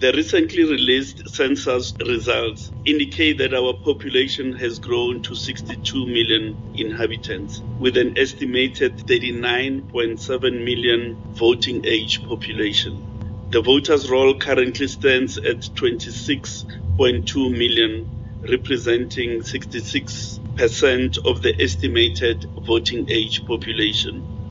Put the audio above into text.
The recently released census results indicate that our population has grown to 62 million inhabitants, with an estimated 39.7 million voting age population. The voters' roll currently stands at 26.2 million, representing 66% of the estimated voting age population.